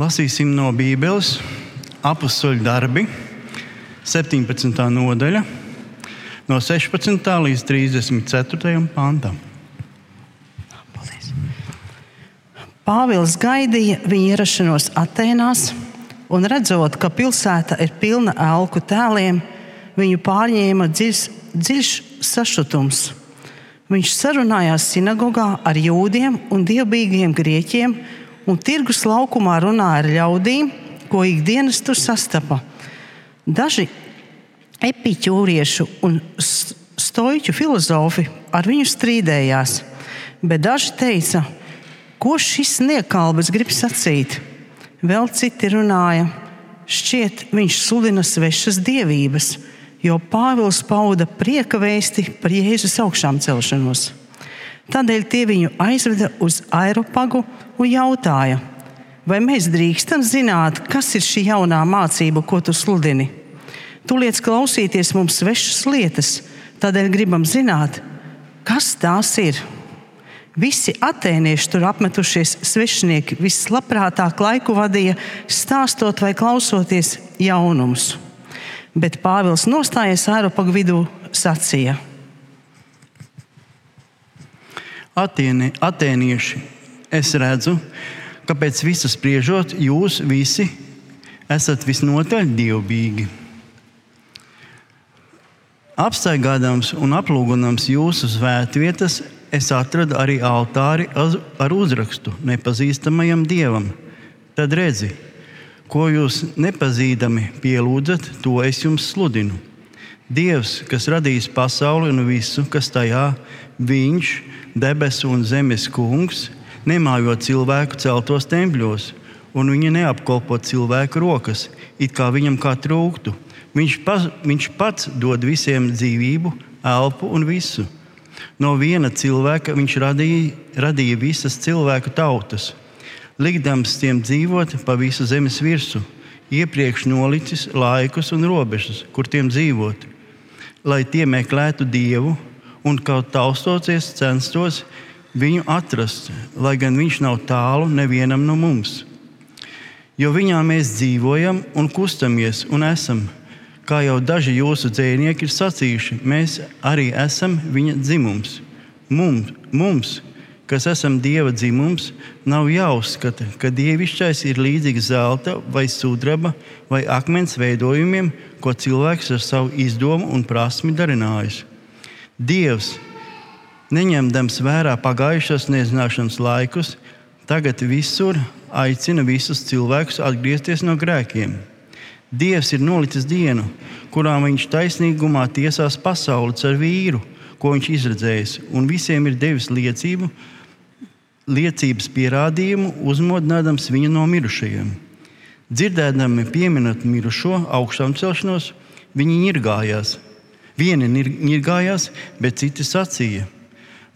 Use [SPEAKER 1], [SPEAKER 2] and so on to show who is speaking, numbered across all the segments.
[SPEAKER 1] Lasīsim no Bībeles apakstuļu darbi, 17. nodaļa, no 16. līdz 34. pantam.
[SPEAKER 2] Pāvils gaidīja viņa ierašanos Atēnās, un redzot, ka pilsēta ir pilna elku tēliem, viņu pārņēma dziļs, dziļš sašutums. Viņš sarunājās sinagogā ar jūdiem un dievbijīgiem grieķiem, un tirgus laukumā runāja ar ļaudīm, ko ikdienas tur sastapa. Daži epiķūriešu un stoiķu filozofi ar viņu strīdējās, bet daži teica, ko šis niekalbis grib sacīt. Vēl citi runāja, šķiet, viņš sludina svešas dievības jo Pāvils pauda prieka vēsti par Jēzus augšām celšanos. Tādēļ tie viņu aizveda uz aeropagu un jautāja, vai mēs drīkstam zināt, kas ir šī jaunā mācība, ko tu sludini. Tu liec klausīties mums svešas lietas, tādēļ gribam zināt, kas tās ir. Visi atēnieši tur apmetušies svešinieki vislabprātāk laiku vadīja, stāstot vai klausoties jaunumus bet Pāvils nostājies Eiropagu vidū sacīja.
[SPEAKER 1] Atieni, atēnieši, es redzu, ka pēc visas spriežot, jūs visi esat visnotaļ dievbijīgi. Apstaigādams un aplūgunams jūsu svētvietas, es atradu arī altāri ar uzrakstu nepazīstamajam dievam. Tad redzi, Ko jūs nepazīdami pielūdzat, to es jums sludinu. Dievs, kas radījis pasauli un visu, kas tajā, Viņš, debesu un zemes kungs, nemājo cilvēku celtos tempļos, un viņa neapkalpo cilvēku rokas, it kā viņam kā trūktu. Viņš, pa, viņš pats dod visiem dzīvību, elpu un visu. No viena cilvēka viņš radīja, radīja visas cilvēku tautas likdams tiem dzīvot pa visu zemes virsmu, iepriekš nolicis laikus un robežas, kur tiem dzīvot, lai tie meklētu dievu un kaut taustoties censtos viņu atrast, lai gan viņš nav tālu nevienam no mums. Jo viņā mēs dzīvojam un kustamies un esam. Kā jau daži jūsu dzinieki ir sacījuši, mēs arī esam viņa dzimums. Mums, mums kas esam dieva dzimums, nav jāuzskata, ka dievišķais ir līdzīgs zelta vai sudraba vai akmens veidojumiem, ko cilvēks ar savu izdomu un prasmi darinājis. Dievs, neņemdams vērā pagājušos nezināšanas laikus, tagad visur aicina visus cilvēkus atgriezties no grēkiem. Dievs ir nolicis dienu, kurā viņš taisnīgumā tiesās pasauli ar vīru, ko viņš izredzējis, un visiem ir devis liecību, liecības pierādījumu, uzmodinādams viņu no mirušajiem. Dzirdēdami pieminot mirušo augšām celšanos, viņi nirgājās. Vieni nirgājās, bet citi sacīja: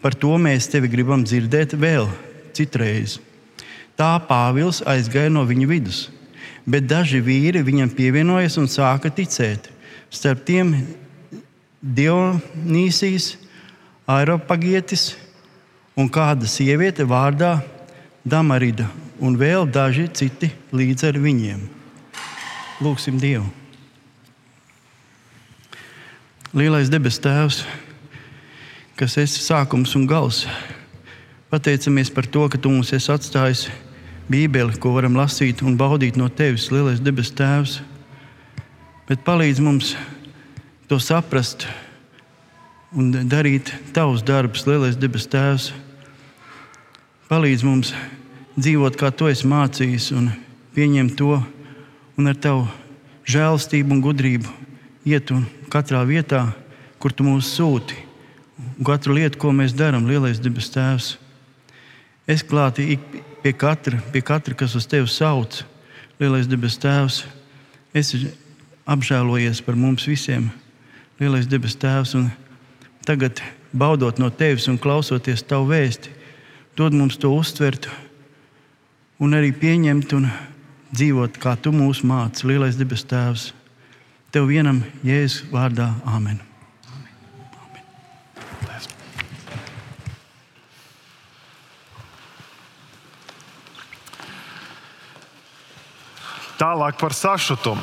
[SPEAKER 1] Par to mēs tevi gribam dzirdēt vēl citreiz. Tā Pāvils aizgāja no viņa vidus, bet daži vīri viņam pievienojas un sāka ticēt. Starp tiem Dionīsijas, Eiropagietis, un kāda sieviete vārdā Damarida, un vēl daži citi līdz ar viņiem. Lūksim Dievu! Lielais debes Tēvs, kas esi sākums un gals, pateicamies par to, ka Tu mums esi atstājis Bībeli, ko varam lasīt un baudīt no Tevis, Lielais debes Tēvs. Bet palīdz mums to saprast un darīt Tavus darbus, Lielais debes Tēvs Palīdz mums dzīvot, kā tu esi mācījis, un pieņemt to, un ar tavu žēlastību un gudrību iet un katrā vietā, kur tu mūs sūti. Katru lietu, ko mēs darām, lielais debes tēvs. Es klāti pie katra, pie katra, kas uz tevi sauc, lielais debes tēvs. Es apžēlojies par mums visiem, lielais debes tēvs. Tagad, baudot no tevis un klausoties tavu vēstuli, dod mums to uztvert un arī pieņemt un dzīvot, kā tu mūs māci, lielais debes Tēvs. Tev vienam Jēzus vārdā Āmen.
[SPEAKER 3] Tālāk par sašutumu.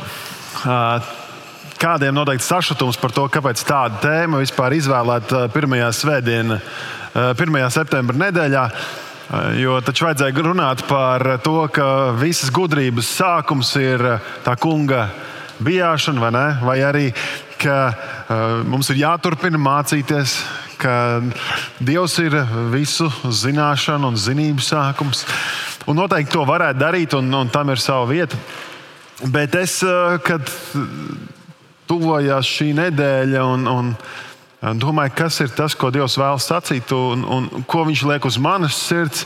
[SPEAKER 3] Kādiem noteikti sašutums par to, kāpēc tāda tēma vispār izvēlēta pirmajā svētdienā, 1. septembra nedēļā. Jo taču vajadzēja runāt par to, ka visas gudrības sākums ir tā kunga bijāšana, vai, ne? vai arī, ka mums ir jāturpina mācīties, ka Dievs ir visu zināšanu un zinību sākums. Un noteikti to varētu darīt, un, un tam ir sava vieta. Bet es, kad tuvojās šī nedēļa, un, un domāju, kas ir tas, ko Dievs vēlas sacīt, un, un ko Viņš liek uz manas sirds,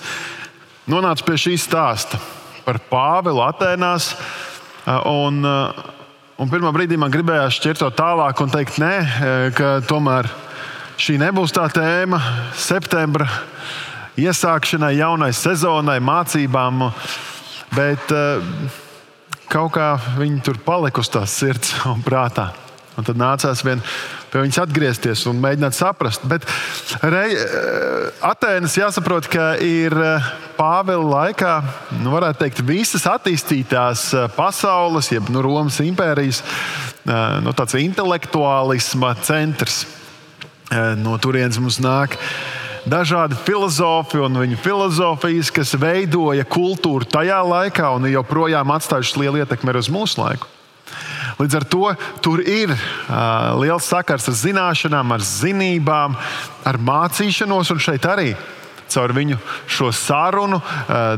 [SPEAKER 3] nonācu pie šī stāsta par Pāvilu Atēnās. Un, un pirmā brīdī man gribējās šķirtot tālāk un teikt, nē, ka tomēr šī nebūs tā tēma septembra iesākšanai, jaunai sezonai, mācībām. Bet kaut kā viņi tur palika uz tās sirds un prātā. Un tad nācās vien pie viņas atgriezties un mēģināt saprast. Bet rei, Atēnas jāsaprot, ka ir Pāvila laikā, nu, varētu teikt, visas attīstītās pasaules, jeb nu, Romas impērijas, nu, tāds intelektuālisma centrs. No turienes mums nāk dažādi filozofi un viņu filozofijas, kas veidoja kultūru tajā laikā un joprojām atstājušas lielu ietekmi uz mūsu laiku. Līdz ar to tur ir uh, liels sakars ar zināšanām, ar zinībām, ar mācīšanos, un šeit arī caur viņu šo sarunu,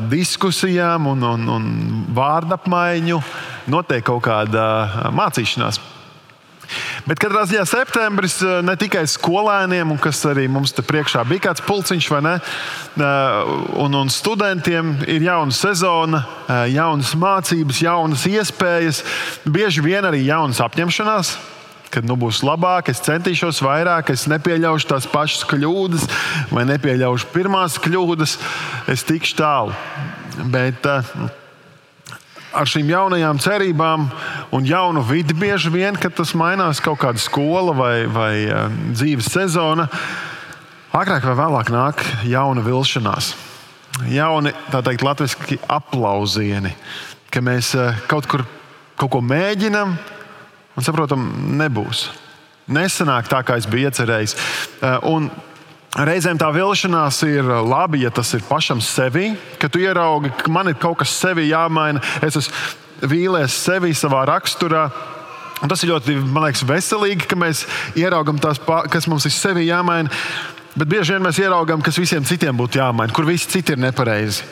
[SPEAKER 3] diskusijām un, un, un vārdu apmaiņu notiek kaut kāda mācīšanās. Bet katrā ziņā septembris eh, ne tikai skolēniem, kas arī mums te priekšā bija kāds pulciņš, vai ne? Eh, un, un studentiem ir jauna sezona, eh, jaunas mācības, jaunas iespējas, bieži vien arī jaunas apņemšanās. Kad nu būs labāk, es centīšos vairāk, es nepieļaušu tās pašas kļūdas, vai nepieļaušu pirmās kļūdas, es tikšu tālu. Bet, uh, ar šīm jaunajām cerībām un jaunu vidi bieži vien, kad tas mainās kaut kāda skola vai, vai uh, dzīves sezona, agrāk vai vēlāk nāk jauna vilšanās. Jauni, tā teikt, latviešu aplausieni, ka mēs uh, kaut kur kaut ko mēģinam un saprotam, nebūs. Nesanāk tā, kā es biju iecerējis. Uh, un Reizēm tā vilšanās ir labi, ja tas ir pašam sevi, ka tu ieraugi, ka man ir kaut kas sevi jāmaina. Es esmu vīlies sevi savā raksturā. Un tas ir ļoti liekas, veselīgi, ka mēs ieraugām tās, kas mums ir sevi jāmaina. Bet bieži vien mēs ieraugām, kas visiem citiem būtu jāmaina, kur visi citi ir nepareizi.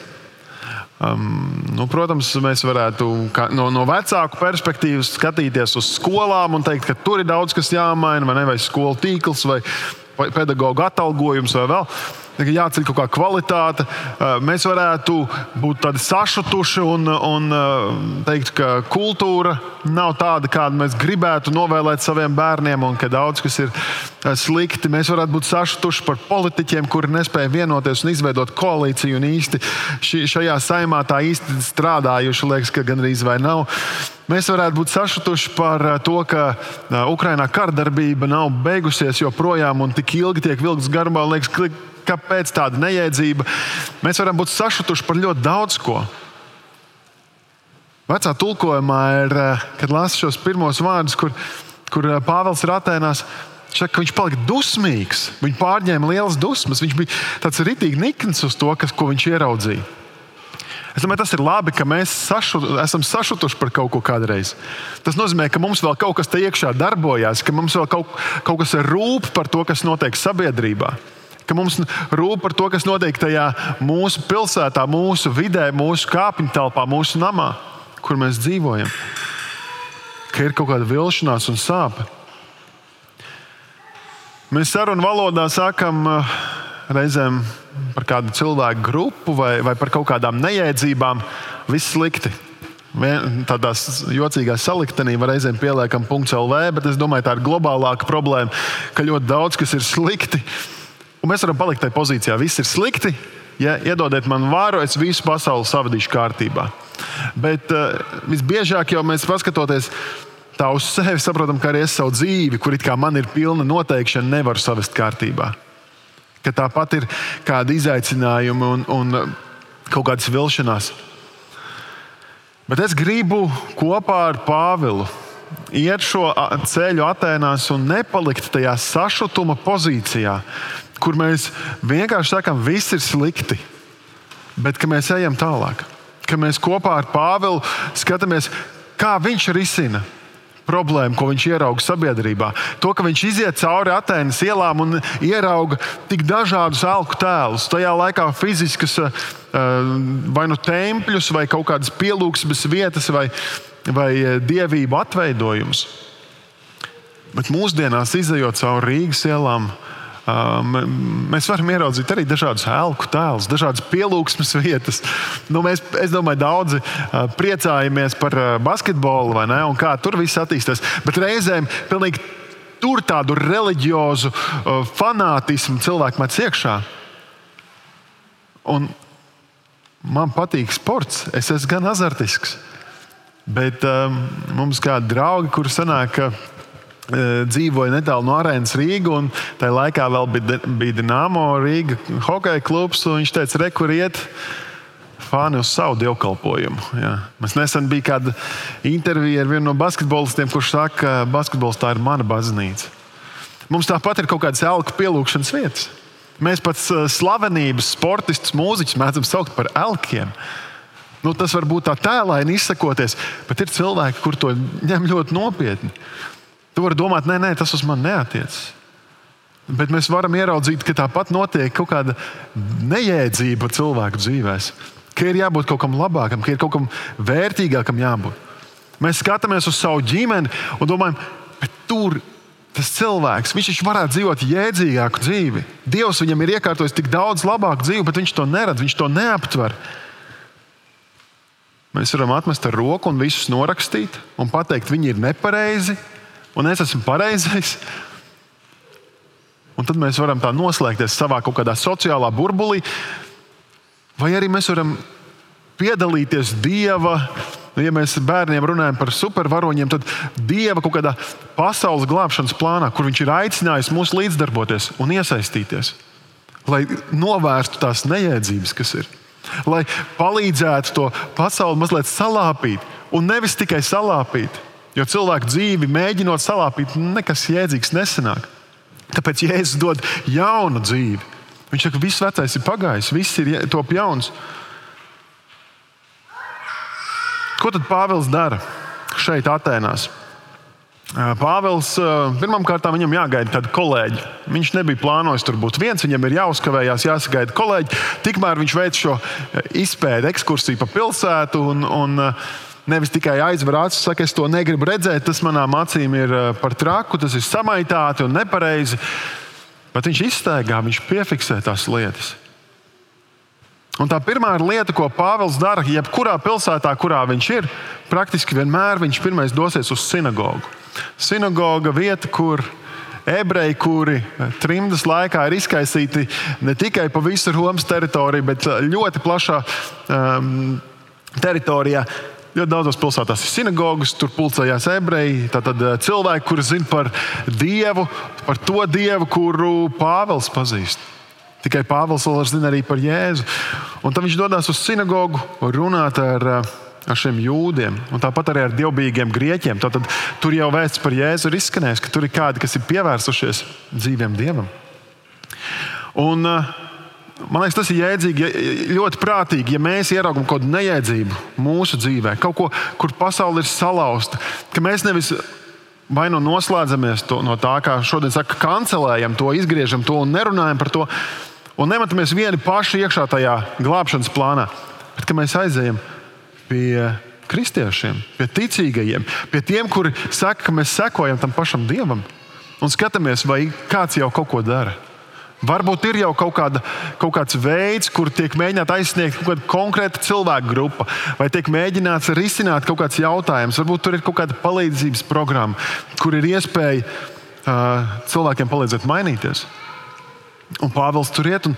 [SPEAKER 3] Um, nu, protams, mēs varētu no, no vecāku perspektīvas skatīties uz skolām un teikt, ka tur ir daudz kas jāmaina, vai ne, vai skolu tīkls, vai pedagoģa atalgojums vai vēl. Jāceļ kaut kā kvalitāte. Mēs varētu būt tādi sašutuši un, un teikt, ka kultūra nav tāda, kādu mēs gribētu novēlēt saviem bērniem, un ka daudz kas ir slikti. Mēs varētu būt sašutuši par politiķiem, kuri nespēja vienoties un izveidot koalīciju, un īsti šajā saimā tā īsti strādājuši, liekas, ka gandrīz vai nav. Mēs varētu būt sašutuši par to, ka Ukrainā kardarbība nav beigusies joprojām un tik ilgi tiek vilkts garumā. Liekas, kāpēc tāda neiedzība? Mēs varam būt sašutuši par ļoti daudz ko. Vecā tulkojumā ir, eh, kad lasu šos pirmos vārdus, kur, kur Pāvils ir Atēnās. Šeit, viņš palika dusmīgs, viņš pārņēma lielas dusmas, viņš bija tāds rītīgi nikns uz to, kas, ko viņš ieraudzīja. Es domāju, tas ir labi, ka mēs sašu, esam sašutuši par kaut ko kādreiz. Tas nozīmē, ka mums vēl kaut kas te iekšā darbojas, ka mums vēl kaut, kaut kas rūp par to, kas notiek sabiedrībā. Ka mums rūp par to, kas notiek tajā mūsu pilsētā, mūsu vidē, mūsu kāpņu telpā, mūsu namā, kur mēs dzīvojam. Ka ir kaut kāda vilšanās un sāpe. Mēs sarunu valodā sākam reizēm par kādu cilvēku grupu vai, vai par kaut kādām neiedzībām, viss slikti. Tādā jocīgā saliktenī reizēm pieliekam punktu LV, bet es domāju, tā ir globālāka problēma, ka ļoti daudz kas ir slikti. Un mēs varam palikt tajā pozīcijā, viss ir slikti. Ja iedodiet man vāru, es visu pasauli savadīšu kārtībā. Bet uh, visbiežāk jau mēs paskatoties tā uz sevi, saprotam, ka arī es savu dzīvi, kur it kā man ir pilna noteikšana, nevaru savest kārtībā ka tāpat ir kādi izaicinājumi un, un kaut kādas vilšanās. Bet es gribu kopā ar Pāvilu iet šo ceļu Atēnās un nepalikt tajā sašutuma pozīcijā, kur mēs vienkārši sakām, viss ir slikti, bet ka mēs ejam tālāk. Ka mēs kopā ar Pāvilu skatāmies, kā viņš risina problēmu, ko viņš ierauga sabiedrībā. To, ka viņš iziet cauri Atēnas ielām un ierauga tik dažādus alku tēlus, tajā laikā fiziskas eh, vai nu tempļus, vai kaut kādas pielūgsmes vietas, vai, vai eh, dievību atveidojumus. Bet mūsdienās, izējot cauri Rīgas ielām, Mēs varam ieraudzīt arī dažādus elku tēlus, dažādas pielūgsmes vietas. Nu, mēs, es domāju, daudzi priecājamies par basketbolu, vai ne? Un kā tur viss attīstās. Bet reizēm pilnīgi tur tādu reliģiozu fanātismu cilvēku met iekšā. Un man patīk sports, es esmu gan azartisks. Bet um, mums kādi draugi, kuriem sanāk, ka dzīvoja netālu no arēnas Rīgas, un tajā laikā vēl bija, bija Dienāmo Rīga hokeja klubs. Viņš teica, re, kur iet fani uz savu dievkalpojumu. Jā. Mēs nesen bijām kāda intervija ar vienu no basketbolistiem, kurš saka, ka basketbols tā ir mana baznīca. Mums tāpat ir kaut kādas elku pielūgšanas vietas. Mēs pat slavenības, sportistus, mūziķus mēdzam saukt par elkiem. Nu, tas var būt tā tēlaini izsakoties, bet ir cilvēki, kur to ņem ļoti nopietni. Tu vari domāt, nē, nē, tas uz mani neatiecas. Bet mēs varam ieraudzīt, ka tāpat notiek kaut kāda nejēdzība cilvēku dzīvēm. Ka ir jābūt kaut kam labākam, ka ir kaut kam vērtīgākam jābūt. Mēs skatāmies uz savu ģimeni un domājam, tur tas cilvēks, viņš varētu dzīvot jēdzīgāku dzīvi. Dievs viņam ir iekārtojis tik daudz labāku dzīvi, bet viņš to neredz, viņš to neaptver. Mēs varam atmest ar roku un visus norakstīt un pateikt, viņi ir nepareizi, un es esmu pareizais. Un tad mēs varam tā noslēgties savā kaut kādā sociālā burbulī, vai arī mēs varam piedalīties Dieva. Nu, ja mēs bērniem runājam par supervaroņiem, tad Dieva kaut kādā pasaules glābšanas plānā, kur Viņš ir aicinājis mūs līdzdarboties un iesaistīties, lai novērstu tās nejēdzības, kas ir, lai palīdzētu to pasauli mazliet salāpīt, un nevis tikai salāpīt, Jo cilvēku dzīvi mēģinot salāpīt, nekas jēdzīgs nesanāk. Tāpēc Jēzus dod jaunu dzīvi. Viņš saka, ka viss vecais ir pagājis, viss ir top jauns. Ko tad Pāvils dara šeit, Atēnās? Pāvils pirmkārt viņam jāgaida tādi kolēģi. Viņš nebija plānojis tur būt viens, viņam ir jāuzkavējās, jāsagaida kolēģi. Tikmēr viņš veic šo izpēti, ekskursiju pa pilsētu. Un, un, Nevis tikai aizver acis, saka, es to negribu redzēt, tas manām acīm ir eh, par traku, tas ir samaitāti un nepareizi. Bet viņš iztaigā, viņš piefiksē tās lietas. Un tā pirmā lieta, ko Pāvils dara, jebkurā pilsētā, kurā viņš ir, praktiski vienmēr viņš pirmais dosies uz sinagogu. Sinagoga vieta, kur ebreji, kuri trimdas laikā ir izkaisīti ne tikai pa visu Romas teritoriju, bet ļoti plašā um, teritorijā, Ļoti daudzās pilsētās ir sinagogas, tur pulcējās ebreji. Tātad eh, cilvēki, kuri zina par Dievu, par to Dievu, kuru Pāvils pazīst. Tikai Pāvils vēl zina arī par Jēzu. Un tad viņš dodas uz sinagogu runāt ar, eh, ar šiem jūdiem, un tāpat arī ar dievbijīgiem grieķiem. Tad tur jau vēsts par Jēzu ir izskanējis, ka tur ir kādi, kas ir pievērsušies dzīviem dievam. Un, uh, Man liekas, tas ir jēdzīgi, ļoti prātīgi, ja mēs ieraugām kaut kādu nejēdzību mūsu dzīvē, kaut ko, kur pasaule ir salauzta. Ka mēs nevis vai nu noslēdzamies to, no tā, kā šodien saka, kancelējam to, izgriežam to un nerunājam par to, un nemetamies vieni paši iekšā tajā glābšanas plānā, bet ka mēs aizejam pie kristiešiem, pie ticīgajiem, pie tiem, kuri saka, ka mēs sekojam tam pašam dievam un skatāmies, vai kāds jau kaut ko dara. Varbūt ir jau kaut, kāda, kaut kāds veids, kur tiek mēģināts aizsniegt kaut kāda konkrēta cilvēku grupa, vai tiek mēģināts risināt kaut kāds jautājums. Varbūt tur ir kaut kāda palīdzības programma, kur ir iespēja uh, cilvēkiem palīdzēt mainīties. Un Pāvils tur iet. Un,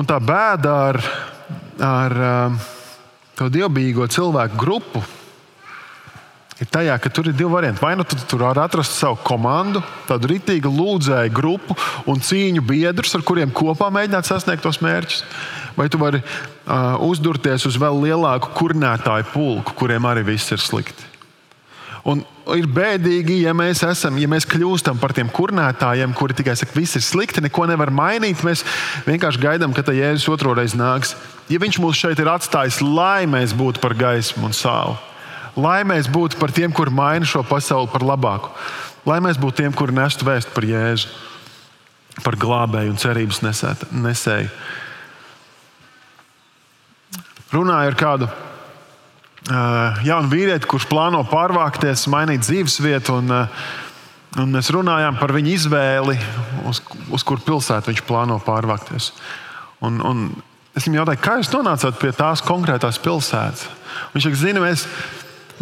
[SPEAKER 3] un tā bēda ar, ar uh, to dievbijīgo cilvēku grupu ir tajā, ka tur ir divi varianti. Vai nu tu tur vari atrast savu komandu, tādu rītīgu lūdzēju grupu un cīņu biedrus, ar kuriem kopā mēģināt sasniegt tos mērķus, vai tu vari uh, uzdurties uz vēl lielāku kurnētāju pulku, kuriem arī viss ir slikti. Un ir bēdīgi, ja mēs, esam, ja mēs kļūstam par tiem kurnētājiem, kuri tikai saka, viss ir slikti, neko nevar mainīt. Mēs vienkārši gaidām, ka tā jēzus otru reizi nāks. Ja viņš mūs šeit ir atstājis, lai mēs būtu par gaismu un sāli, lai mēs būtu par tiem, kur maina šo pasauli par labāku, lai mēs būtu tiem, kuri nestu vēstu par jēzu, par glābēju un cerības nesēju. Runāju ar kādu jaunu vīrieti, kurš plāno pārvākties, mainīt dzīvesvietu. Un, un mēs runājām par viņa izvēli, uz, uz kur pilsētu viņš plāno pārvākties. Un, un es viņam jautāju, kā jūs nonācāt pie tās konkrētās pilsētas? Viņš saka, zina, mēs,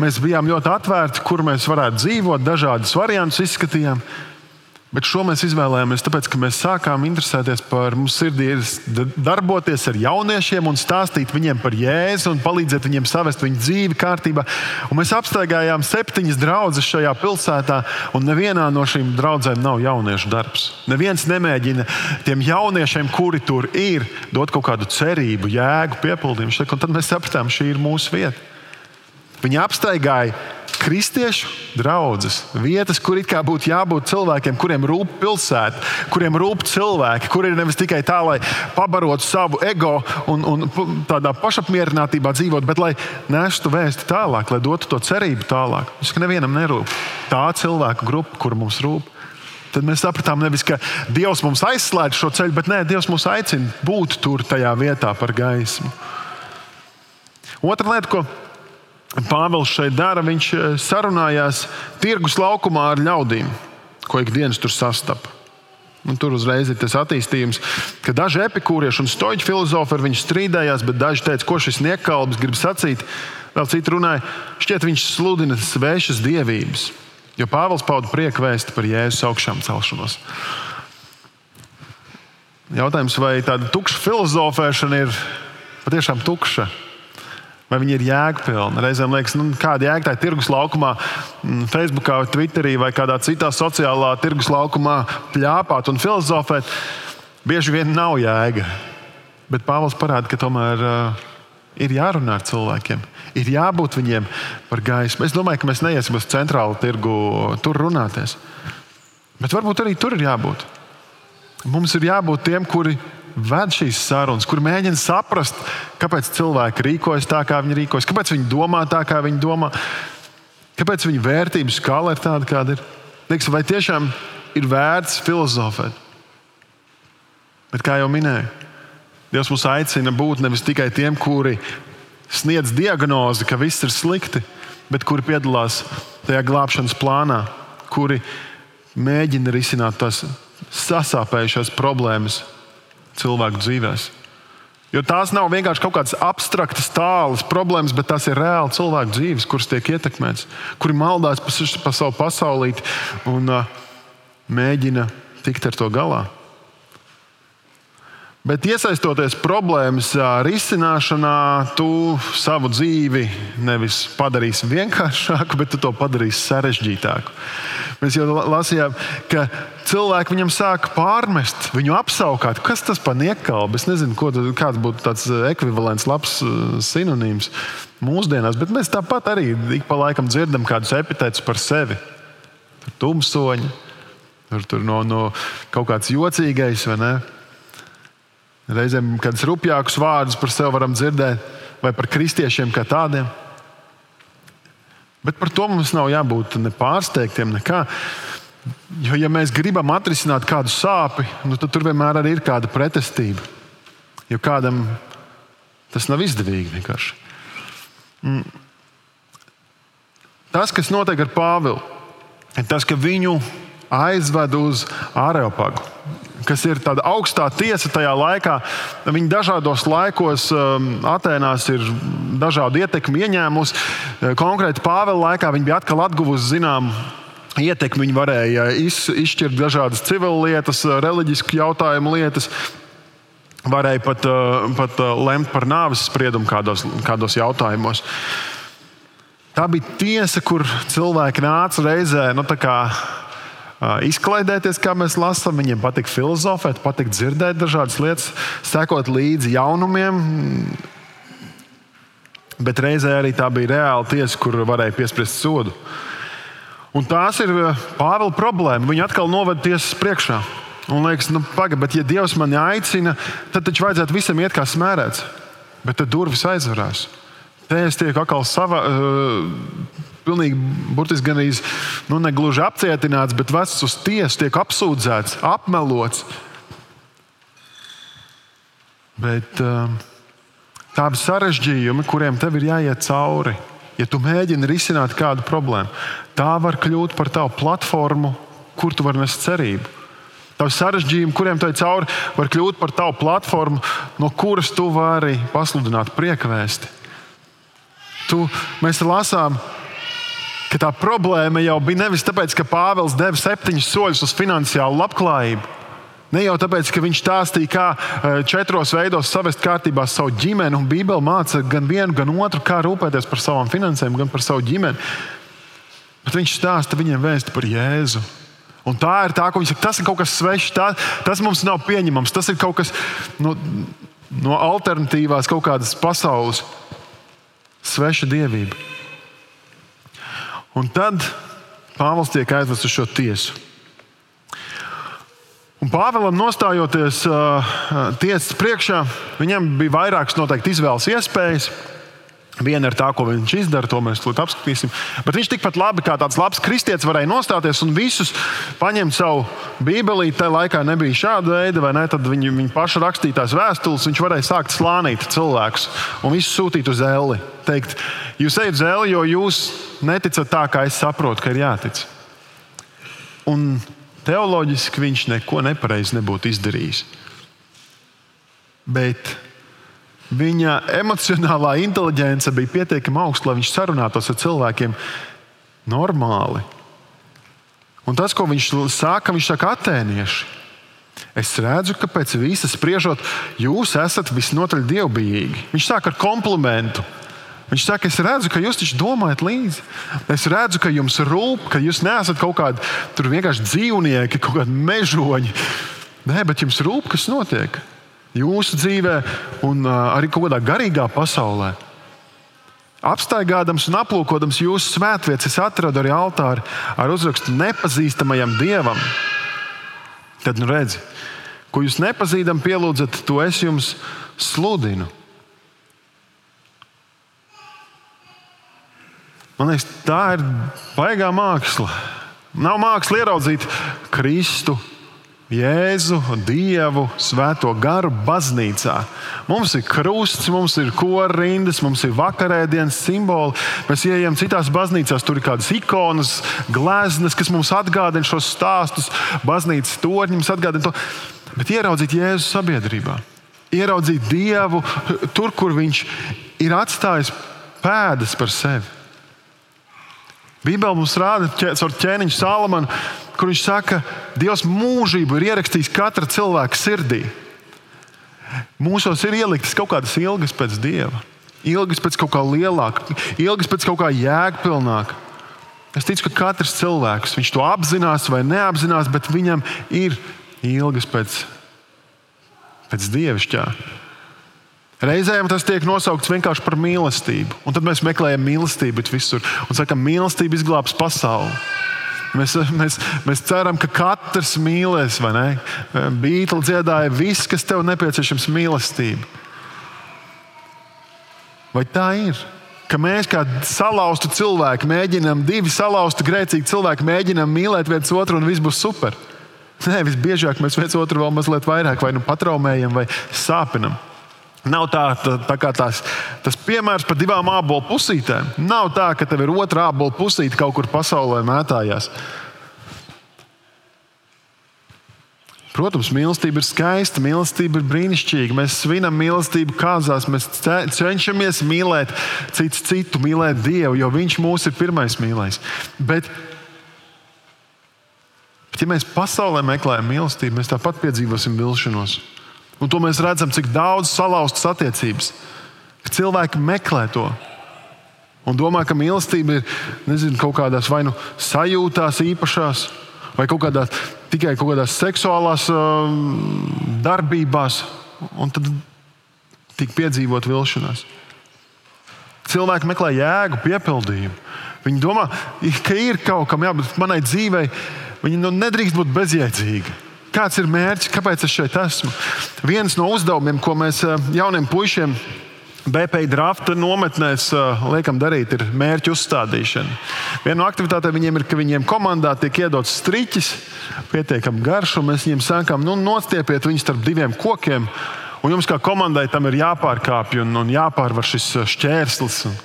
[SPEAKER 3] mēs bijām ļoti atvērti, kur mēs varētu dzīvot, dažādas variantus izskatījām. Bet šo mēs izvēlējāmies, tāpēc, ka mēs sākām interesēties par mums sirdī, darboties ar jauniešiem un stāstīt viņiem par jēzu un palīdzēt viņiem savest viņu dzīvi kārtībā. Un mēs apstaigājām septiņas draugas šajā pilsētā, un nevienā no šīm draudzēm nav jauniešu darbs. Neviens nemēģina tiem jauniešiem, kuri tur ir, dot kaut kādu cerību, jēgu, piepildījumu. Tad mēs sapratām, šī ir mūsu vieta. Viņi apstaigāja kristiešu draugas, vietas, kur it kā būtu jābūt cilvēkiem, kuriem rūp pilsēta, kuriem rūp cilvēki, kuriem ir nevis tikai tā, lai pabarotu savu ego un, un tādā pašapmierinātībā dzīvot, bet lai nestu vēstu tālāk, lai dotu to cerību tālāk. Tas nevienam nerūp. Tā cilvēku grupa, kur mums rūp. Tad mēs sapratām, nevis, ka Dievs mums aizslēdz šo ceļu, bet nē, Dievs mūs aicina būt tur, tajā vietā par gaismu. Otra lieta, ko Pāvils šeit dara, viņš eh, sarunājās tirgus laukumā ar ļaudīm, ko ikdienas tur sastapa. Un tur uzreiz ir tas attīstījums, ka daži epikūrieši un stoiķi filozofi ar viņu strīdējās, bet daži teica, ko šis niekalps grib sacīt. Vēl citi runāja, šķiet, viņš sludina svešas dievības, jo Pāvils pauda prieku vēstu par Jēzus augšām celšanos. Jautājums, vai tāda tukša filozofēšana ir patiešām tukša? Vai viņi ir jēgpilni? Reizēm liekas, nu, kāda jēga tā ir tirgus laukumā, mm, Facebookā, Twitterī vai kādā citā sociālā tirgus laukumā pļāpāt un filozofēt. Bieži vien nav jēga. Bet Pāvils parāda, ka tomēr uh, ir jārunā ar cilvēkiem. Ir jābūt viņiem par gaismu. Es domāju, ka mēs neiesim uz centrālu tirgu tur runāties. Bet varbūt arī tur ir jābūt. Mums ir jābūt tiem, kuri ved šīs sarunas, kur mēģina saprast, kāpēc cilvēki rīkojas tā, kā viņi rīkojas, kāpēc viņi domā tā, kā viņi domā, kāpēc viņu vērtības skala ir tāda, kāda ir. Liekas, vai tiešām ir vērts filozofēt? Bet kā jau minēju, Dievs mūs aicina būt nevis tikai tiem, kuri sniedz diagnozi, ka viss ir slikti, bet kuri piedalās tajā glābšanas plānā, kuri mēģina risināt tās sasāpējušās problēmas, cilvēku dzīvēm. Jo tās nav vienkārši kaut kādas abstraktas, tālas problēmas, bet tās ir reāli cilvēku dzīves, kuras tiek ietekmētas, kuri maldās pa, pa savu pasaulīti un uh, mēģina tikt ar to galā. Bet iesaistoties problēmas risināšanā, tu savu dzīvi nevis padarīsi vienkāršāku, bet tu to padarīsi sarežģītāku. Mēs jau lasījām, ka cilvēki viņam sāk pārmest, viņu apskaut. Kas tas par niekalbu? Es nezinu, ko, kāds būtu tāds ekvivalents, labs sinonīms mūsdienās, bet mēs tāpat arī ik pa laikam dzirdam kādus epitētus par sevi. Tur tumsoņi, tur, tur no, no kaut kāds jocīgais vai ne. Reizēm kādus rupjākus vārdus par sevi varam dzirdēt, vai par kristiešiem kā tādiem. Bet par to mums nav jābūt ne pārsteigtiem, nekā. Jo, ja mēs gribam atrisināt kādu sāpi, nu, tad tur vienmēr ir kāda pretestība. Jo kādam tas nav izdevīgi vienkārši. Mm. Tas, kas notiek ar Pāvilu, ir tas, ka viņu aizved uz Āreopagu kas ir tāda augstā tiesa tajā laikā. Viņi dažādos laikos um, Atenās ir dažādu ietekmi ieņēmusi. Uh, konkrēti Pāvila laikā viņi bija atkal atguvusi zināmu ietekmi. Viņi varēja iz, izšķirt dažādas civilietas, uh, reliģisku jautājumu lietas. Varēja pat, uh, pat lemt par nāves spriedumu kādos, kādos jautājumos. Tā bija tiesa, kur cilvēki nāca reizē nu, izklaidēties, kā mēs lasām. Viņiem patīk filozofēt, patīk dzirdēt dažādas lietas, sekot līdzi jaunumiem. Bet reizē arī tā bija reāla tiesa, kur varēja piespriest sodu. Un tās ir Pāvila problēma. Viņa atkal novada tiesas priekšā. Un liekas, nu, pagaidi, bet ja Dievs mani aicina, tad taču vajadzētu visam iet kā smērēts. Bet tad durvis aizvarās. Te es tieku atkal savā. Uh, Pilnīgi, burtiski gan arī nu, negluži apcietināts, bet vests uz tiesu, tiek apsūdzēts, apmelots. Bet uh, tādi sarežģījumi, kuriem tev ir jāiet cauri, ja tu mēģini risināt kādu problēmu, tā var kļūt par tavu platformu, kur tu vari nest cerību. Tavi sarežģījumi, kuriem ej cauri, var kļūt par tavu platformu, no kuras tu vari pasludināt priekvēsti tu, mēs lasām, ka tā problēma jau bija nevis tāpēc, ka Pāvils deva septiņus soļus uz finansiālu labklājību. Ne jau tāpēc, ka viņš stāstīja, kā e, četros veidos savest kārtībā savu ģimeni, un Bībele māca gan vienu, gan otru, kā rūpēties par savām finansēm, gan par savu ģimeni. Bet viņš stāsta viņiem vēstu par Jēzu. Un tā ir tā, ka viņš saka, tas ir kaut kas svešs, tā, tas mums nav pieņemams, tas ir kaut kas no, no alternatīvās, kaut kādas pasaules sveša dievība. Un tad Pāvils tiek aizvests uz šo tiesu. Un Pāvēlam nostājoties uh, tiesas priekšā, viņam bija vairākas noteikti izvēles iespējas. Viena ir tā, ko viņš izdara, to mēs tūlīt apskatīsim. Bet viņš tikpat labi kā tāds labs kristietis varēja nostāties un visus paņemt savu bībelī. Tajā laikā nebija šāda veida, vai ne? Tad viņi, viņi paši rakstītās vēstules, viņš varēja sākt slānīt cilvēkus un visus sūtīt uz elli. Teikt, jūs ejat uz elli, jo jūs neticat tā, kā es saprotu, ka ir jātic. Un teoloģiski viņš neko nepareizi nebūtu izdarījis. Bet Viņa emocionālā inteliģence bija pietiekami augsta, lai viņš sarunātos ar cilvēkiem normāli. Un tas, ko viņš saka, viņš saka, atēnieši. Es redzu, ka pēc visas spriežot, jūs esat visnotaļ dievbijīgi. Viņš sāk ar komplimentu. Viņš saka, es redzu, ka jūs taču domājat līdzi. Es redzu, ka jums rūp, ka jūs neesat kaut kādi vienkārši dzīvnieki, kaut kādi mežoņi. Nē, bet jums rūp, kas notiek jūsu dzīvē un arī kaut kādā garīgā pasaulē. Apstaigādams un aplūkodams jūsu svētvietas, es atradu arī altāri ar uzrakstu nepazīstamajam dievam. Tad nu redzi, ko jūs nepazīstam, pielūdzat, to es jums sludinu. Man liekas, tā ir baigā māksla. Nav māksla ieraudzīt Kristu Jēzu, Dievu, Svēto garu baznīcā. Mums ir krusts, mums ir korindas, mums ir vakarēdienas simboli. Mēs ieejam citās baznīcās, tur ir kādas ikonas, gleznas, kas mums atgādina šos stāstus, baznīcas torņi mums atgādina to. Bet ieraudzīt Jēzu sabiedrībā, ieraudzīt Dievu tur, kur Viņš ir atstājis pēdas par sevi. Bībeli mums rāda caur ķēniņu Salamanu kur viņš saka, Dievs mūžību ir ierakstījis katra cilvēka sirdī. Mūsos ir ieliktas kaut kādas ilgas pēc Dieva, ilgas pēc kaut kā lielāka, ilgas pēc kaut kā jēgpilnāka. Es ticu, ka katrs cilvēks to apzinās vai neapzinās, bet viņam ir ilgas pēc, pēc dievišķā. Reizēm tas tiek nosaukts vienkārši par mīlestību. Un tad mēs meklējam mīlestību visur un sakām, ka mīlestība izglābs pasauli. Mēs, mēs, mēs ceram, ka katrs mīlēs, vai ne? Bītla dziedāja, viss, kas tev nepieciešams, mīlestība. Vai tā ir? Ka mēs kā salauzti cilvēki mēģinām, divi salauzti grēcīgi cilvēki mēģinām mīlēt viens otru un viss būs super. Nē, visbiežāk mēs viens otru vēl mazliet vairāk vai nu patraumējam vai sāpinam. Nav tā, tā, tā kā tās, tas piemērs par divām ābolu pusītēm. Nav tā, ka tev ir otrā ābolu pusīte kaut kur pasaulē mētājās. Protams, mīlestība ir skaista, mīlestība ir brīnišķīga. Mēs svinam mīlestību kāzās, mēs cenšamies mīlēt citu, citu, mīlēt Dievu, jo Viņš mūs ir pirmais mīlējis. Bet, bet ja mēs pasaulē meklējam mīlestību, mēs tāpat piedzīvosim vilšanos. Un to mēs redzam, cik daudz salauztas attiecības. Cilvēki meklē to. Un domā, ka mīlestība ir nezinu, kaut kādās vai nu sajūtās īpašās, vai kaut kādās, tikai kaut kādās seksuālās um, darbībās, un tad tika piedzīvot vilšanās. Cilvēki meklē jēgu, piepildījumu. Viņi domā, ka ir kaut kam jābūt manai dzīvei. Viņi nu, nedrīkst būt bezjēdzīgi. Kāds ir mērķis, kāpēc es šeit esmu? Viens no uzdevumiem, ko mēs eh, jauniem puišiem BP drafta nometnēs eh, liekam darīt, ir mērķu uzstādīšana. Viena no aktivitātēm viņiem ir, ka viņiem komandā tiek iedots striķis, pietiekami garš, un mēs viņiem sakām, nu, nostiepiet viņus starp diviem kokiem. Un jums kā komandai tam ir jāpārkāpj un, un jāpārvar šis eh, šķērslis. Un,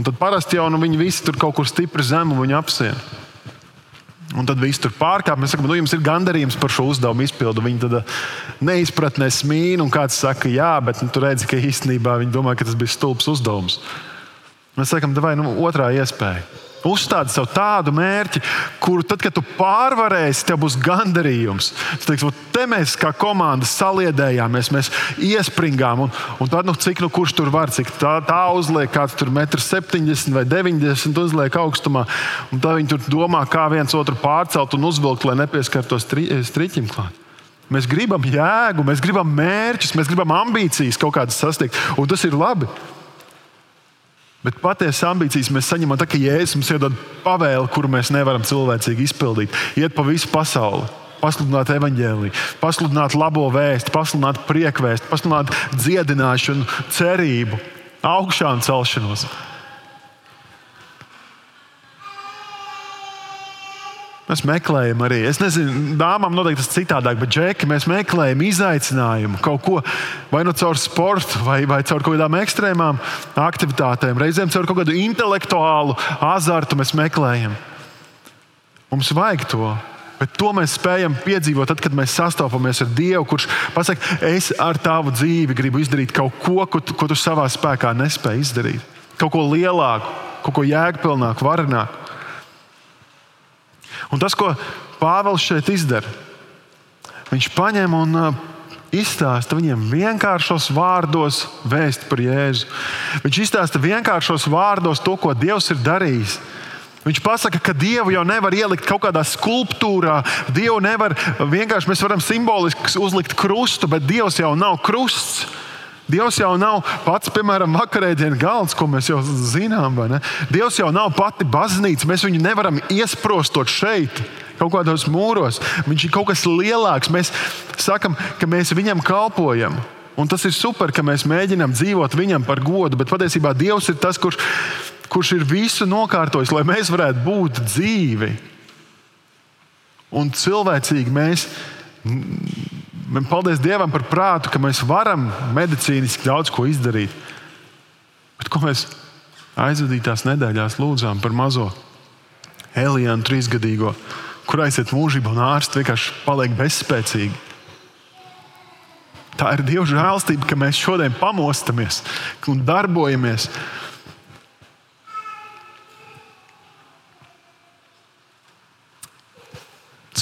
[SPEAKER 3] un tad parasti jau nu, viņi visi tur kaut kur stipri zem un apsien. Un tad viss tur pārkāpj. Mēs sakām, nu, jums ir gandarījums par šo uzdevumu izpildu. Viņi tad eh, neizpratnē smīna, un kāds saka, jā, bet nu, tur redz, ka īstenībā viņi domā, ka tas bija stulbs uzdevums. Mēs sakām, vai nu, otrā iespēja. Uzstādi sev tādu mērķi, kuru tad, kad tu pārvarēsi, tev būs gandarījums. Tu teiksi, te mēs kā komanda saliedējāmies, mēs iespringām. Un, un tad, nu, cik nu kurš tur var, cik tā, tā uzliek, kāds tur 1,70 m vai 90 m uzliek augstumā. Un tad viņi tur domā, kā viens otru pārcelt un uzvilkt, lai nepieskartos stri, striķim klāt. Mēs gribam jēgu, mēs gribam mērķus, mēs gribam ambīcijas kaut kādas sasniegt. Un tas ir labi. Bet patiesas ambīcijas mēs saņemam tā, ka Jēzus mums iedod pavēli, kuru mēs nevaram cilvēcīgi izpildīt. Iet pa visu pasauli, pasludināt evaņģēlīju, pasludināt labo vēstu, pasludināt priekvēstu, pasludināt dziedināšanu, cerību, augšām celšanos. Mēs meklējam arī, es nezinu, dāmām noteikti tas citādāk, bet džeki, mēs meklējam izaicinājumu kaut ko vai nu caur sportu, vai, vai caur kaut kādām ekstrēmām aktivitātēm, reizēm caur kaut kādu intelektuālu azartu mēs meklējam. Mums vajag to. Bet to mēs spējam piedzīvot tad, kad mēs sastopamies ar Dievu, kurš pasakā, es ar tavu dzīvi gribu izdarīt kaut ko, ko tu, ko tu savā spēkā nespēji izdarīt. Kaut ko lielāku, kaut ko jēgpilnāku, varenāku. Un tas, ko Pāvils šeit izdara, viņš paņem un uh, izstāsta viņiem vienkāršos vārdos vēst par Jēzu. Viņš izstāsta vienkāršos vārdos to, ko Dievs ir darījis. Viņš pasaka, ka Dievu jau nevar ielikt kaut kādā skulptūrā. Dievu nevar vienkārši, mēs varam simboliski uzlikt krustu, bet Dievs jau nav krusts. Dievs jau nav pats, piemēram, vakarēdienas galds, ko mēs jau zinām. Dievs jau nav pati baznīca. Mēs viņu nevaram iesprostot šeit, kaut kādos mūros. Viņš ir kaut kas lielāks. Mēs sakam, ka mēs viņam kalpojam. Un tas ir super, ka mēs mēģinām dzīvot viņam par godu, bet patiesībā Dievs ir tas, kurš, kurš ir visu nokārtojis, lai mēs varētu būt dzīvi. Un cilvēcīgi mēs Paldies Dievam par prātu, ka mēs varam medicīniski daudz ko izdarīt. Bet ko mēs aizvadītās nedēļās lūdzām par mazo Elijānu trīsgadīgo, kur aiziet mūžībā un ārsts vienkārši paliek bezspēcīgi. Tā ir Dieva žēlstība, ka mēs šodien pamostamies un darbojamies.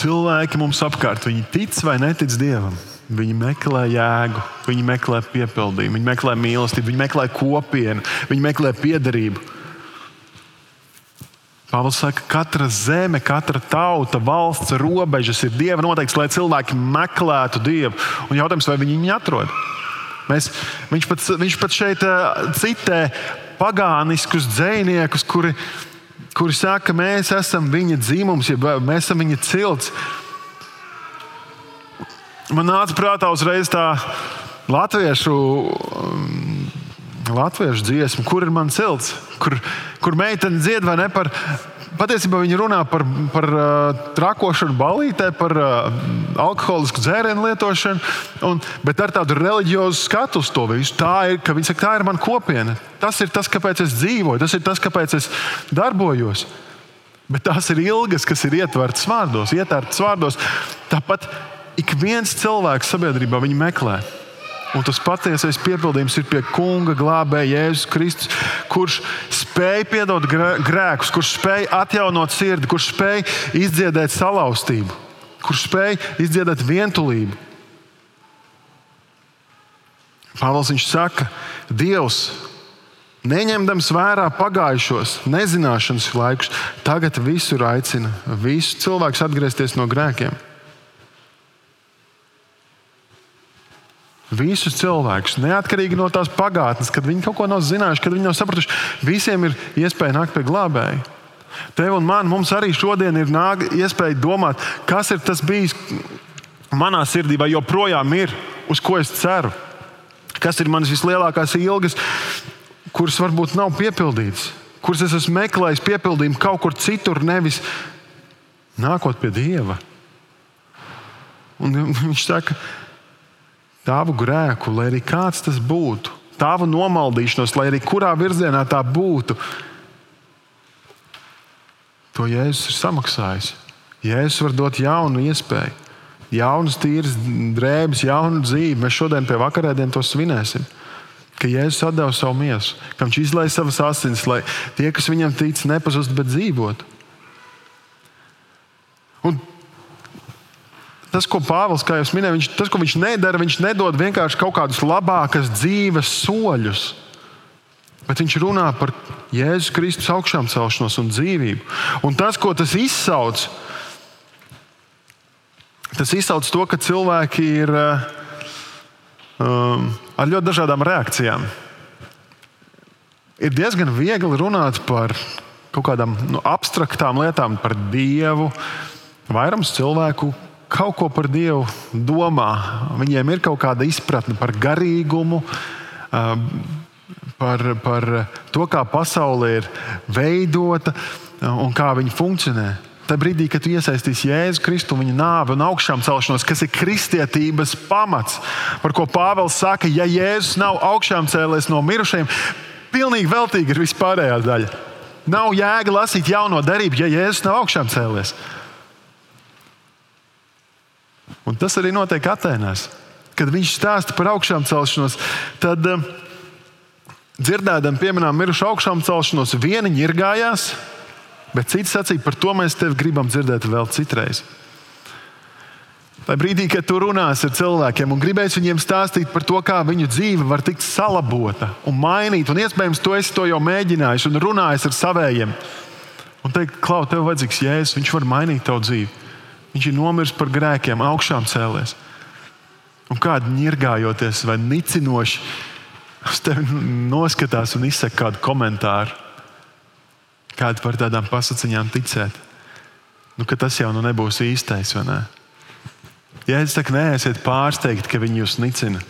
[SPEAKER 3] Cilvēki mums apkārt, viņi tic vai netic Dievam. Viņi meklē jēgu, viņi meklē piepildījumu, viņi meklē mīlestību, viņi meklē kopienu, viņi meklē piederību. Pāvils saka, ka katra zeme, katra tauta, valsts robežas ir dieva noteikts, lai cilvēki meklētu dievu. Un jautājums, vai viņi viņu atrod? Mēs, viņš, pat, viņš pat šeit uh, citē pagāniskus dziniekus, kuri kuri saka, ka mēs esam viņa dzimums, ja mēs esam viņa cilts. Man nāca prātā uzreiz tā latviešu, um, latviešu dziesma, kur ir mans cilts, kur, kur meitene dzied vai ne par. Patiesībā viņi runā par, par uh, trakošanu, balītē, par uh, alkoholisku dzērienu lietošanu, un, bet ar tādu reliģiozu skatu uz to visu. Tā ir, saka, tā ir mana kopiena. Tas ir tas, kāpēc es dzīvoju, tas ir tas, kāpēc es darbojos. Bet tās ir ilgas, kas ir ietvertas vārdos, ietvertas vārdos. Tāpat ik viens cilvēks sabiedrībā viņu meklē. Un tas patiesais piepildījums ir pie Kunga, glābēja Jēzus Kristus, kurš spēja piedot grēkus, kurš spēja atjaunot sirdi, kurš spēja izdziedēt salauztību, kurš spēja izdziedēt vientulību. Pāvils viņš saka, Dievs neņemdams vērā pagājušos nezināšanas laikus, tagad visur aicina visus cilvēkus atgriezties no grēkiem. Visus cilvēkus, neatkarīgi no tās pagātnes, kad viņi kaut ko nav zinājuši, kad viņi nav sapratuši, visiem ir iespēja nākt pie glābēja. Tev un man mums arī šodien ir nāk, iespēja domāt, kas ir tas bijis manā sirdī, vai joprojām ir, uz ko es ceru. Kas ir manas vislielākās ilgas, kuras varbūt nav piepildītas, kuras es esmu meklējis piepildījumu kaut kur citur, nevis nākot pie Dieva. Un viņš saka, tavu grēku, lai arī kāds tas būtu, tavu nomaldīšanos, lai arī kurā virzienā tā būtu, to Jēzus ir samaksājis. Jēzus var dot jaunu iespēju, jaunas, tīras drēbes, jaunu dzīvi. Mēs šodien pie vakarēdienas to svinēsim ka Jēzus atdeva savu miesu, ka viņš izlaiž savas asinis, lai tie, kas viņam tic, nepazustu, bet dzīvotu. Tas, ko Pāvils, kā jau minēju, viņš, tas, ko viņš nedara, viņš nedod vienkārši kaut kādus labākas dzīves soļus. Bet viņš runā par Jēzus Kristus augšām celšanos un dzīvību. Un tas, ko tas izsauc, tas izsauc to, ka cilvēki ir um, ar ļoti dažādām reakcijām. Ir diezgan viegli runāt par kaut kādām nu, abstraktām lietām, par Dievu. Vairums cilvēku kaut ko par Dievu domā. Viņiem ir kaut kāda izpratne par garīgumu, um, par, par to, kā pasaule ir veidota un kā viņa funkcionē. Tajā brīdī, kad tu iesaistīsi Jēzu Kristu, viņa nāvi un augšām celšanos, kas ir kristietības pamats, par ko Pāvils saka, ja Jēzus nav augšām cēlies no mirušajiem, pilnīgi veltīgi ir vispārējā daļa. Nav jēga lasīt jauno darību, ja Jēzus nav augšām cēlies. Un tas arī notiek Atēnās. Kad viņš stāsta par augšām celšanos, tad uh, dzirdēdam, pieminām mirušu augšām celšanos, vieni ņirgājās, Bet cits sacīja, par to mēs tevi gribam dzirdēt vēl citreiz. Tajā brīdī, kad tu runāsi ar cilvēkiem un gribēsi viņiem stāstīt par to, kā viņu dzīve var tikt salabota un mainīta, un iespējams, tu esi to jau mēģinājis un runājis ar saviem. Un teikt, Klau, tev vajadzīgs jēzus, viņš var mainīt tavu dzīvi. Viņš ir nomiris par grēkiem, augšām cēlies. Un kādi ņirgājoties vai nicinoši uz tevi noskatās un izsaka kādu komentāru. Kādi par tādām pasakiņām ticēt? Nu, tas jau nu nebūs īstais. Ne? Ja es saku, neesiet pārsteigti, ka viņi jūs nicina.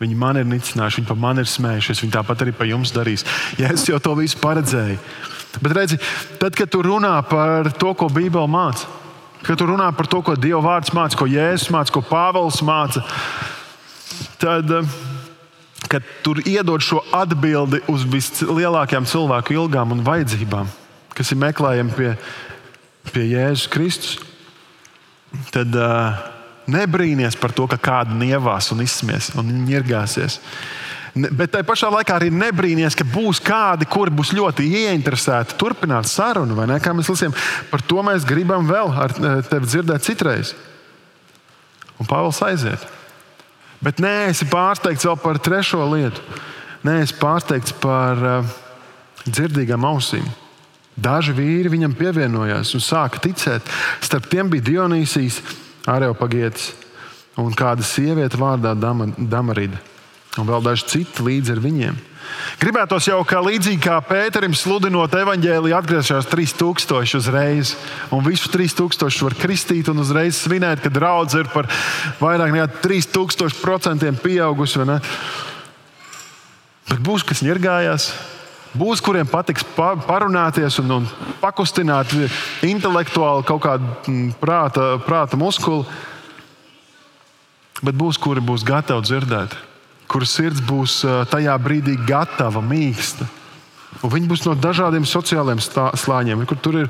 [SPEAKER 3] Viņi man ir nicinājuši, viņi par mani ir smējušies, viņi tāpat arī par jums darīs. Ja es jau to visu paredzēju. Bet redzi, tad, kad tu runā par to, ko Bībele māca, kad tu runā par to, ko Dieva vārds māca, ko Jēzus māca, ko Pāvils māca, tad, eh, kad tur iedod šo atbildi uz vislielākajām cilvēku ilgām un vajadzībām, kas ir meklējami pie, pie Jēzus Kristus, tad uh, nebrīnīties par to, ka kāda nievās un izsmies un ņirgāsies. Bet tajā pašā laikā arī nebrīnīties, ka būs kādi, kuri būs ļoti ieinteresēti turpināt sarunu. Kā mēs lasām, par to mēs gribam vēl ar tevi dzirdēt citreiz. Un Pāvils aiziet. Bet nē, es esmu pārsteigts vēl par trešo lietu. Nē, es esmu pārsteigts par uh, dzirdīgām ausīm. Daži vīri viņam pievienojās un sāka ticēt. Starp tiem bija Dionīsijas, Areopagietis un kāda sieviete vārdā Damarida. Un vēl daži citi līdzi ar viņiem. Gribētos jau kā līdzīgi kā Pēterim sludinot evaņģēliju, atgriezties 3000 uzreiz. Un visu 3000 var kristīt un uzreiz svinēt, ka draudzene ir par vairāk nekā 3000% pieaugusi. Bet būs, kas ņirgājās, Būs, kuriem patiks parunāties un, un pakustināt intelektuāli kaut kādu mm, prāta, prāta muskuli, bet būs, kuri būs gatavi dzirdēt, kuru sirds būs tajā brīdī gatava, mīksta. Un viņi būs no dažādiem sociāliem slāņiem. Kur tur ir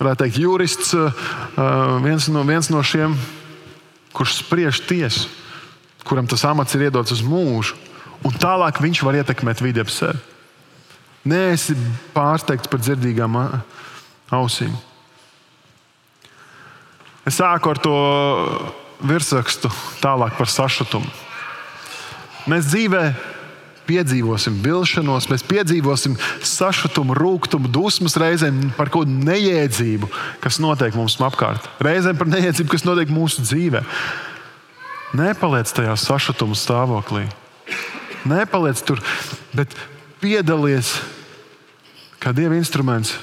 [SPEAKER 3] teikt, jurists, viens no, viens no šiem, kurš spriež tiesu, kuram tas amats ir iedots uz mūžu, un tālāk viņš var ietekmēt vidi ap sevi. Nē, esi pārsteigts par dzirdīgām ausīm. Es sāku ar to virsrakstu tālāk par sašutumu. Mēs dzīvē piedzīvosim vilšanos, mēs piedzīvosim sašutumu, rūkumu, dusmas reizēm par kaut kādu neiedzību, kas notiek mums apkārt. Reizēm par neiedzību, kas notiek mūsu dzīvē. Nepaliec tajā sašutuma stāvoklī. Nepaliec tur, bet piedalies kā dieva instruments,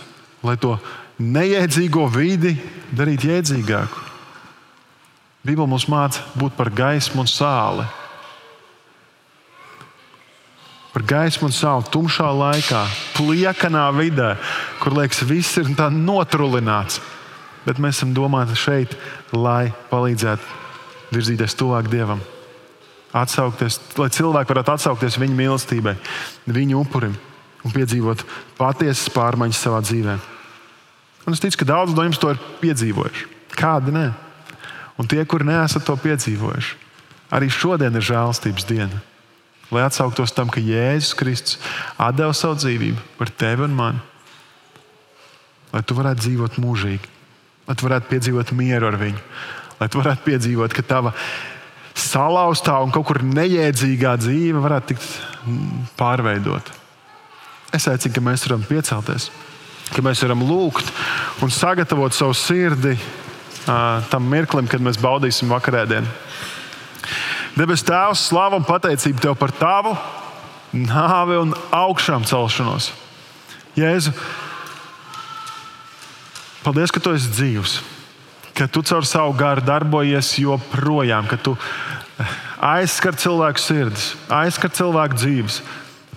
[SPEAKER 3] lai to neiedzīgo vidi darītu jēdzīgāku. Bībeli mums māca būt par gaismu un sāli. Par gaismu un sāli tumšā laikā, pliekanā vidē, kur liekas, viss ir notrulināts. Bet mēs esam domāti šeit, lai palīdzētu virzīties tuvāk Dievam. Atsaukties, lai cilvēki varētu atsaukties viņa mīlestībai, viņa upurim un piedzīvot patiesas pārmaiņas savā dzīvē. Un es ticu, ka daudz no jums to ir piedzīvojuši. Kādi ne? Un tie, kuri neesat to piedzīvojuši, arī šodien ir žēlstības diena. Lai atsauktos tam, ka Jēzus Kristus deva savu dzīvību par tevi un mani, lai tu varētu dzīvot mūžīgi, lai tu varētu piedzīvot mieru ar viņu, lai tu varētu piedzīvot, ka tava salauztā un kaut kur neiedzīgā dzīve varētu tikt pārveidota. Es aicinu, ka mēs varam piecelties, ka mēs varam lūgt un sagatavot savu sirdi uh, tam mirklim, kad mēs baudīsim vakarēdienu. Debes Tēvs, slāva un pateicība Tev par Tavu nāvi un augšām celšanos. Jēzu, paldies, ka Tu esi dzīvs, ka Tu caur savu garu darbojies joprojām, ka Tu aizskar cilvēku sirdis, aizskar cilvēku dzīves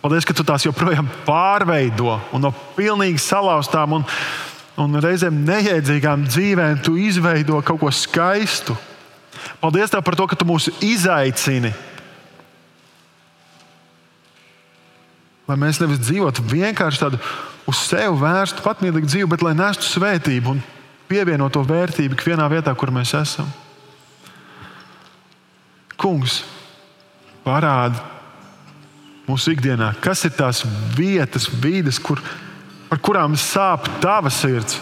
[SPEAKER 3] Paldies, ka tu tās joprojām pārveido un no pilnīgi salauztām un, un reizēm neiedzīgām dzīvēm tu izveido kaut ko skaistu. Paldies tev par to, ka tu mūs izaicini. Lai mēs nevis dzīvotu vienkārši tādu uz sevi vērstu, patmīlīgu dzīvi, bet lai nestu svētību un pievienoto vērtību ikvienā vietā, kur mēs esam. Kungs, parādi mūsu ikdienā? Kas ir tās vietas, vidas, kur, par kurām sāp tava sirds,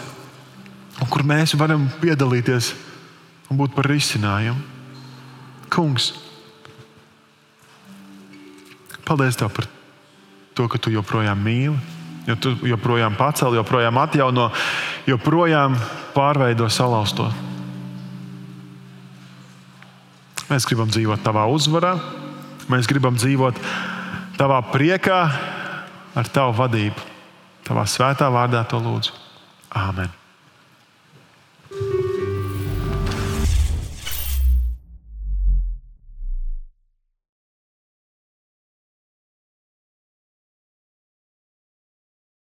[SPEAKER 3] un kur mēs varam piedalīties un būt par risinājumu? Kungs, paldies Tev par to, ka Tu joprojām mīli, jo Tu joprojām pacēli, joprojām atjauno, joprojām pārveido salauzto. Mēs gribam dzīvot Tavā uzvarā, mēs gribam dzīvot tavā priekā, ar tavu vadību. Tavā svētā vārdā to lūdzu. Āmen!